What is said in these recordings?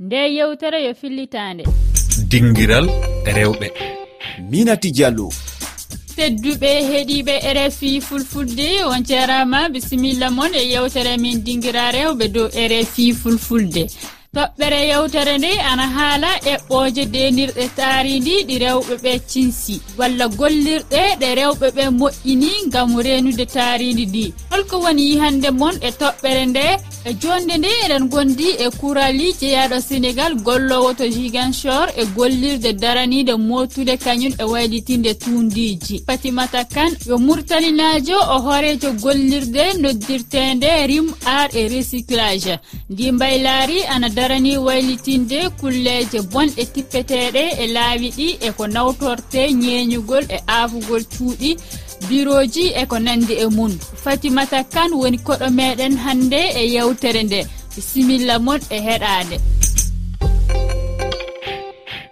nde yewtere yo fillitande. Dinguiral rewɓe. Minati diallo tedduɓe heeɗiɓe rfi fulfulde on jarama bisimilla moon e yewtere min dinguira rewɓe dow rfi fulfulde. Toɓɓere yewtere nde ana haala eɓɓoje denirɗe taaridi ɗi rewɓe ɓe cinsi. Walla gollirɗe ɗe rewɓe ɓe moƴƴini ngam renude taaridi ndi holko woni yihande moon e toɓɓere nde e jonde nde eɗen gondi e kurali jeeyaɗo sénégal gollowo to giganchor e gollirde daraniɗe motude kañum e waylitinde tundiji fatimata kane yo murtaninajo o hoorejo gollirde noddirtende rim art et recyclage. Ndi mbaylaari ana darani waylitinde kulleje bonɗe tippeteɗe e laawi ɗi e ko nawtorte ñeeñugol e aafugol cuuɗi. biroji e ko nandi e mum fatimata kane woni koɗo meɗen hannde e yewtere nde. Bisimilla mon e heɗade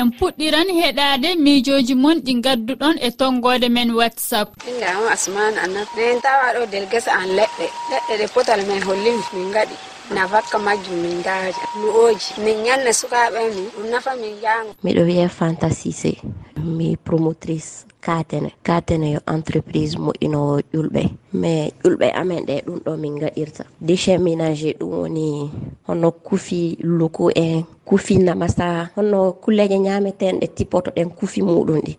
en puɗɗiran heɗade miijoji mon ɗi gadduɗon e tonggode men whatsapp. Innama asmane anna min tawa ɗo del gesa an leɗɗe. Leɗɗe ɗe potal men hollimi min gaɗi nafakka majjum min daari lu'oji min ñalne sukaɓe min ɗum nafa min jango miɗo wiye fantasise mi promotrice katene. Katene yo entreprise moƴƴinowo ƴulɓe mais ƴulɓe amen ɗe ɗum ɗo min gaɗirta. Déchet ménager ɗum woni hono kufi loko en kufi namasa hono kulleje ñametenɗe tippoto ɗen kufi muɗum ɗi.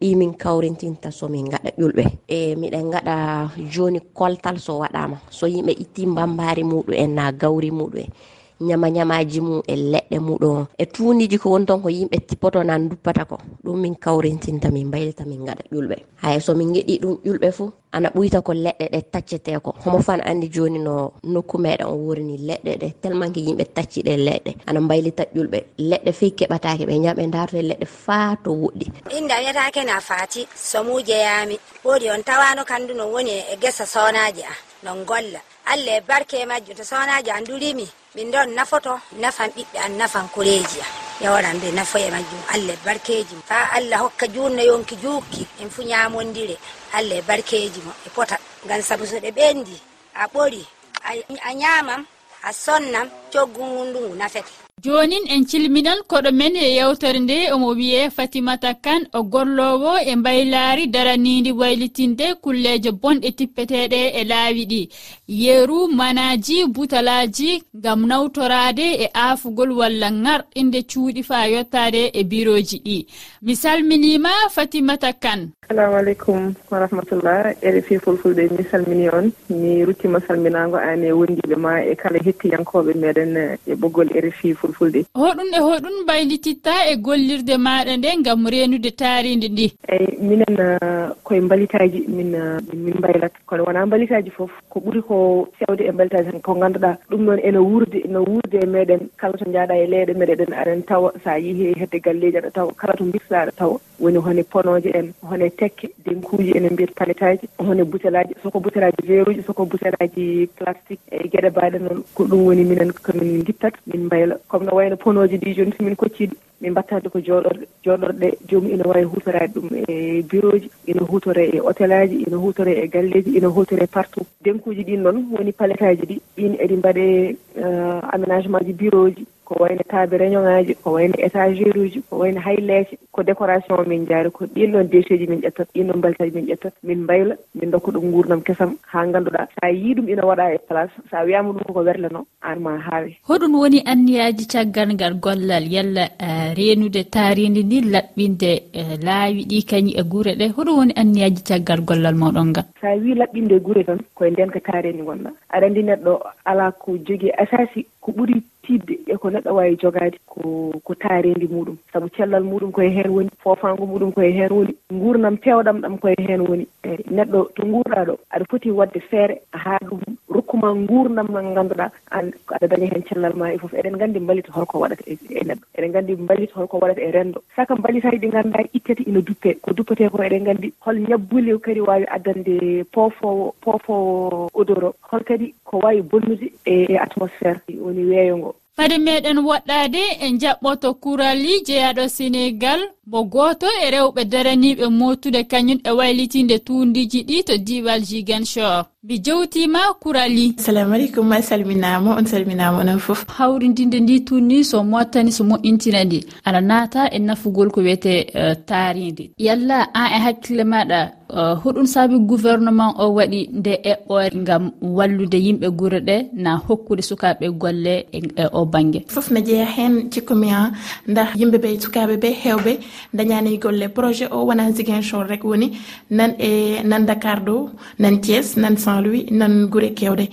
Ɗi min kawrintinta somin gaɗa ƴulɓe e miɗen gaɗa joni koltal so waɗama. So yimɓe itti mbambari muɗum en na gawri muɗum en ñama ñamaji mum e leɗɗe muɗum. E tuniji ko woni ton ko yimɓe tippoto nan duppata ko. Ɗum min kawrintinta min mbaylita min gaɗa ƴulɓe. Hay somin geɗi ɗum ƴulɓe fuu ana ɓuyta ko leɗɗe ɗe taccete ko. Homo fan andi joni no nokku meɗen o wurni leɗɗe ɗe tellement que yimɓe tacci ɗe leɗɗe. Ana mbaylita ƴulɓe. Leɗɗe fey keɓatake ɓe ñaɓe darto e leɗɗe faa to woɗɗi inda wiyatake na faati somujeyami woodi on tawano kandu no woni e gesa sonaji a. non golla. Allah e barke majjum to sownajo an durimi min ɗon nafoto nafan ɓiɓɓe an nafan koreji an. Yawaran be nafoye majjum allah e barkeji mo fa allah hokka jurno yonki jukki en fu ñamondire allah e barkeji mo e pota. Ngam saabu so ɗe ɓendi a ɓori a ñamam a sonnam coggu ngu ndungu nafete. jonin en cilminan koɗo men e yewtere nde omo wiye fatimata kane o gollowo e mbaylaari daranidi waylitinde kulleeje bonɗe tippeteɗe e laawi ɗi. Yeeru manaji butalaji ngam nawtorade e aafugol walla ŋarɗinde cuuɗi faa yottade e biroji ɗi. Mi salminima fatimata kane. Assalamu aleykum warahmatullah rfi fulfulɓe mi salmini on. Mi ruttima salminago an e wondiɓe ma e kala hettiyankoɓe meɗen e ɓoggol rfi ful fulfulde hoɗum e hoɗum mbaylititta e gollirde maɗa nde gam renude taaride ndi. Eyyi minen uh, koye mbalitaji min uh, min mbaylat. Kono wona mbalitaji foof ko ɓuuri ko fewde e mbalitaji tan ko ganduɗa ɗum noon ene wurde no wurde e meɗen kala to jaaɗa e leyɗe meɗeɗen aɗen tawa sa yeehi hedde galleji aɗa tawa kala to bissaɗa tawa. woni hone ponoje en hone tekke denkuji enen mbiyata paletaji hone butelaji soko butelaji veruji soko butelaji plastique e gueɗe baɗe noon ko ɗum woni minen komin guittat min mbayla comme no wayno ponoji ɗi joni somin kocciɗi min mbattade ko jooɗorɗe jooɗorɗe jomum ina wawi hutorade ɗum e bureau ji ina hutore e hôtel aji ina hutore e galleji ina hutore partout. Denkuji ɗin noon woni paletaji ɗi ɗin eɗi mbaɗe euh, aménagement ji bureau ji. ko wayno table réunion ŋaji ko wayno étagére uji ko wayno hayleje ko décoration min jaari ko ɗin ɗon déchet ji min ƴettat ɗin ɗon balitaji min ƴettat min mbayla min dokka ɗum gurdam kesam ha ganduɗa sa yii ɗum ina waɗa e place sa wiyama ɗum koko werlano an ma haawi. Hoɗum woni anniyaji caggal ngal gollal yalla e, reenude taaridi ndi laɓɓinde e, laawi ɗi kañi e guure ɗe. Hoɗum woni anniyaji caggal gollal moɗon ngal. Sa wi laɓɓinde e guure tan koye nden ka taaridi gonɗa aɗa andi neɗɗo ala ko jogui asasi ko ɓuri tidde e ko neɗɗo wawi jogaade ko ko taarendi muɗum. Sabu cellal muɗum koye heen woni foofango muɗum koye heen woni nguurdam peewɗam ɗam koye heen woni. Eyi neɗɗo to nguurɗa ɗo aɗa foti wadde feere haa ɗum rokkuma gurdam ngal ganduɗa an aɗa daña hen cellal ma e foof eɗen gandi mballitu holko waɗata e, e neɗɗo. Eɗen gandi mballitu holko waɗata e rendo. Saka mballitaji ɗi ganduɗa ittete ina duppe. Ko duppete ko eɗen gandi hol ñabbuli kadi wawi addande poofowo poofowo odoro. Hol kadi ko wawi bonnude e, e atmosphére woni weeyo ngo. Fade meɗen woɗɗade e jaɓɓoto kurali jeyaɗo sénégal mo goto e rewɓe daraniɓe motude kañum e waylitinde tundiji ɗi to diwal jigan shor mi jewtima kurali. Salamu aleykum ma salminama on salminama onon foof hawridinde ndi tunni so mottani so moƴƴintina ndi aɗa naata e nafugol ko wiyete e, uh, taaride yalla an e hakkille maɗa uh, hoɗum saabi gouvernement o waɗi nde eɓɓore ɓoore ngam wallude yimɓe guure ɗe na hokkude sukaɓe golle e, e o banggue foof ne jeeya hen cikkumi ha nda yimɓeɓe sukaɓe ɓe hewɓe dañani golle. Projet o wona ziguinchor rek woni nan e nan dakar ɗo nan thies nan saint louis nan gure kewɗe.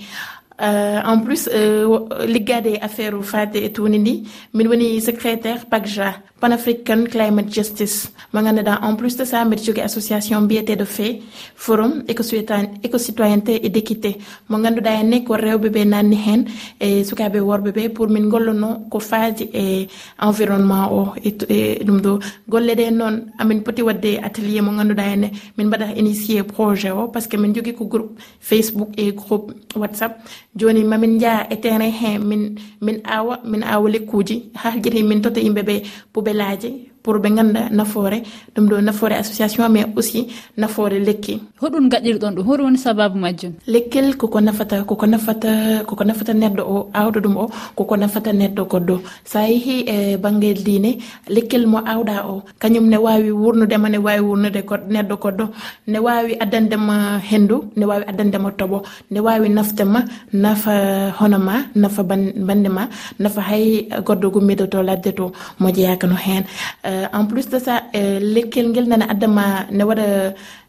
Uh, en plus uh, liggade affaire fade e tuni ndi min woni secrétaire pagja. panafrican climate justice. Mo ganduɗa en plus de ça mbiɗa jogui association mbiyeteɗo fe forum écocitoyenneté et d' équité mo ganduɗa henne ko rewɓeɓe nanni hen e sukaɓe worɓeɓe pour min gollono ko faadi e environnement o e, e ɗum ɗo. Golle ɗe noon amin poti wadde atelier mo ganduɗa henne. Min mbaɗa initié projet o par ce que min jogui ko groupe facebook et groupe whatsapp. Joni mamin jaa e terrain he min min awa min awa lekkuji ha jeti min tota yimɓeɓe pour belaaje pour ɓe ganda nafoore ɗum ɗo nafoore association mais aussi nafoore lekki. Hoɗum gaɗirɗon ɗum hoɗum woni sababu majjum? Lekkel koko nafata koko nafata koko nafata neɗɗo o awɗo ɗum o koko nafata neɗɗo goɗɗo. Sa yeehi e bangel diine lekkel mo awɗa o kañum ne wawi wurnudema ne wawi wurnude neɗɗo goɗɗo. Ne wawi addandema hendu ne wawi addandema toɓo. Ne wawi naftema nafa hono ma nafa bande ma nafa hay goɗɗo gummiɗo to ladde to mo jeeyaka no hen Eh, en plus de ça eh, lekkel ngel nana addama ne waɗa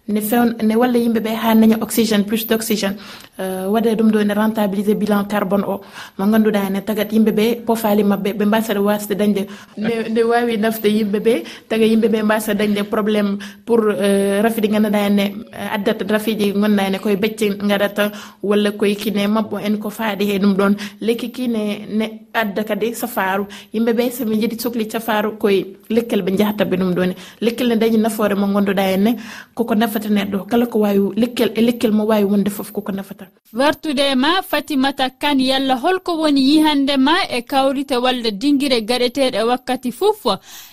ne few ne walla yimɓe ɓe ha daña oxygéne plus d' oxygéne euh, waɗa ɗum ɗo ne rentabilisé bilan carbone o. Mo ganduɗa ne tagat yimɓeɓe pofali mabɓe ɓe mbasata wasde dañde. Ne wawi nafde yimɓeɓe taga yimɓeɓe mbasa dañde probléme pour euh, rafiji ganduɗa ne euh, addata rafiji gonɗa ne koye becce gaɗata walla koye kine mabɓo en ko faaɗi he ɗum ɗon lekki kine ne adda kadi safaru yimɓeɓe somi jiiɗi sohli safaru koye lekkel ɓe jahataɓe ɗum ɗone lekkel ne dañi nafoore mo ganduɗa henne koko nafa nafata neɗɗo. Kala ko wawi lekkel e lekkel mo wawi wonde foof koko nafata. Wartude ma fatimata kane yalla holko woni yihande ma e kawrite walla dinguire gaɗeteɗe wakkati fof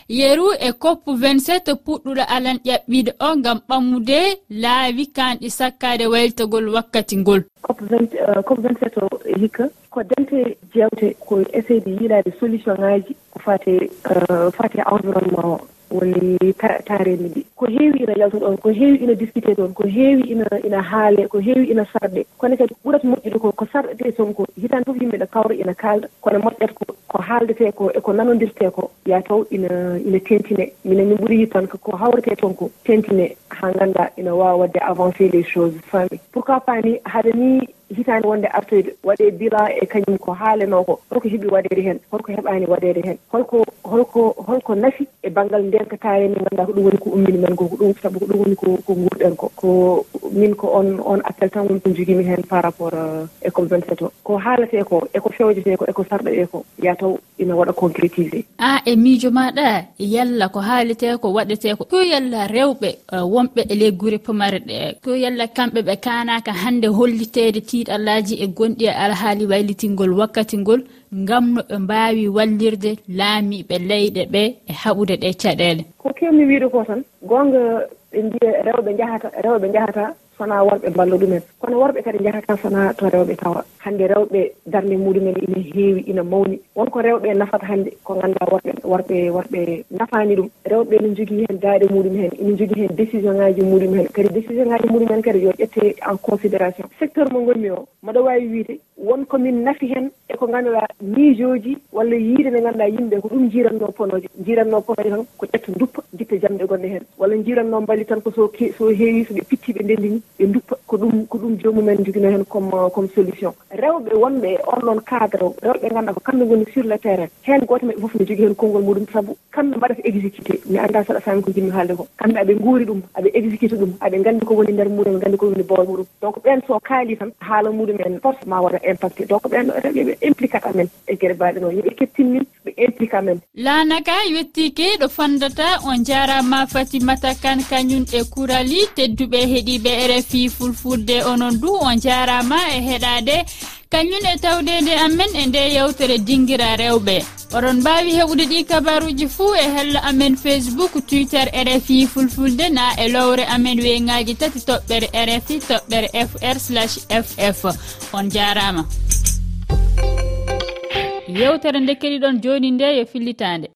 yeru e koppu 27 puɗɗuɗo alan ƴaɓɓiɗe o gam ɓammude laawi kanɗi sakkade wayltogol wakkati ngol. Cop 27 euh, o hikka ko dente jewte ko essayde yiilade solution ŋaji ko fate euh, fate environnement o. woni taareni ɗi ko heewi ina yalta ɗon ko heewi ina discuté toon ko heewi ina ina haale ko heewi ina sarɗe. Kono kadi ɓurata moƴƴude ko ko sarɗete toon ko hitande fof yimɓe ne kawra ina kaalda. Kono moƴƴat ko ko haaldete ko eko nanodirte ko ya taw ina ina tentine. Minen min ɓuuri yittan ko hawrete toon ko tentine ha ganduɗa ina wawa wadde avancé les choses fami pourquoi pas ni haɗa ni hitande wonde artoyde waɗe bilan e kañum ko haaleno ko holko heeɓi waɗede hen holko heɓani waɗede hen holko holko holko nafi e banggal ndenkatare nde ganduɗa ko ɗum woni ko ummini men ko ko ɗum saabu ko ɗum woni ko ko guurɗen ko ko min ko on on appel tan woni ko jogimi hen par rapport e comme 27 o. Ko haalate ko eko fewjete ko eko sarɗoɗe ko e yataw ina waɗa concrétisé a e miijo maɗa yalla ko haalete ko waɗete ko ko yalla rewɓe euh, wonɓe e ley guure pamare ɗe ko yalla kamɓe ɓe kanaka hande hollitede ti tiiɗallaji e gonɗi e alhaali waylitingol wakkati ngol ngam no ɓe mbawi wallirde laamiɓe leyɗe ɓe e haɓude ɗe caɗele ko kewmi wiide ko tan gonga ɓe mbiya rewɓe jahata rewɓe jahata sowona worɓe mballa ɗumen. Kono worɓe kadi jahata sowona to rewɓe tawa. Hannde rewɓe darde muɗumen ina heewi ina mawni. Wonko rewɓe nafata hannde ko ngannduɗa worɓe worɓe worɓe nafaani ɗum. Rewɓe ne jogii heen daaɗe muɗum heen ina jogii heen décision ŋaaji muɗum heen. Kadi décision ŋaaji muɗum heen kadi yo ƴette en considération. Secteur mo gonmi o mbaɗa waawi wiide wonko min nafi heen eko ngannduɗa miijooji walla yiide nde ngannduɗa yimɓe ko ɗum jiranno ponoje jiranno ponoje tan ko ƴetta duppa jitta jamɗe gonɗe heen. Walla jiranno mballi tan ko so so heewi so ɓe pitti ɓe ndenndini ɓe duppa ko ɗum ko ɗum jomumen jogino hen comme comme solution. Rewɓe wonɓe on ɗon cadre rewɓe ganduɗa ko kamɓe goni sur le terrain. Hen goto maɓɓe foof ne jogui hen konngol muɗum saabu kamɓe mbaɗata exécuté. Mi anda saɗa saami ko jimmi haalde ko. Kamɓe aɓe guuri ɗum aɓe exécuté ɗum aɓe gandi ko woni nder muɗum gandi ko woni bool muɗum. Donc ɓen so kaali tan haala muɗumen force ma waɗa impacté. Donc ɓen ɗo rewɓe ɓe implicat amen e gueɗe mbaɗe noon yooɓe kettin min ɓe implica amen lanaka yettike ɗo fandata on jarama fatimata kane kañum e kurali tedduɓe heeɗiɓe rf fi fulfulde onon du on jarama e heɗade. Kañum e tawdede amen e nde yewtere dinguira rewɓe. Oɗon mbawi heɓude ɗi kabaruji fuu e hello amen facebook twitter rfi fulfulde na e lowre amen weyngaji tati toɓɓere rfi toɓɓere fr ff on jarama. Yewtere nde keɗiɗon joni nde yo fillitade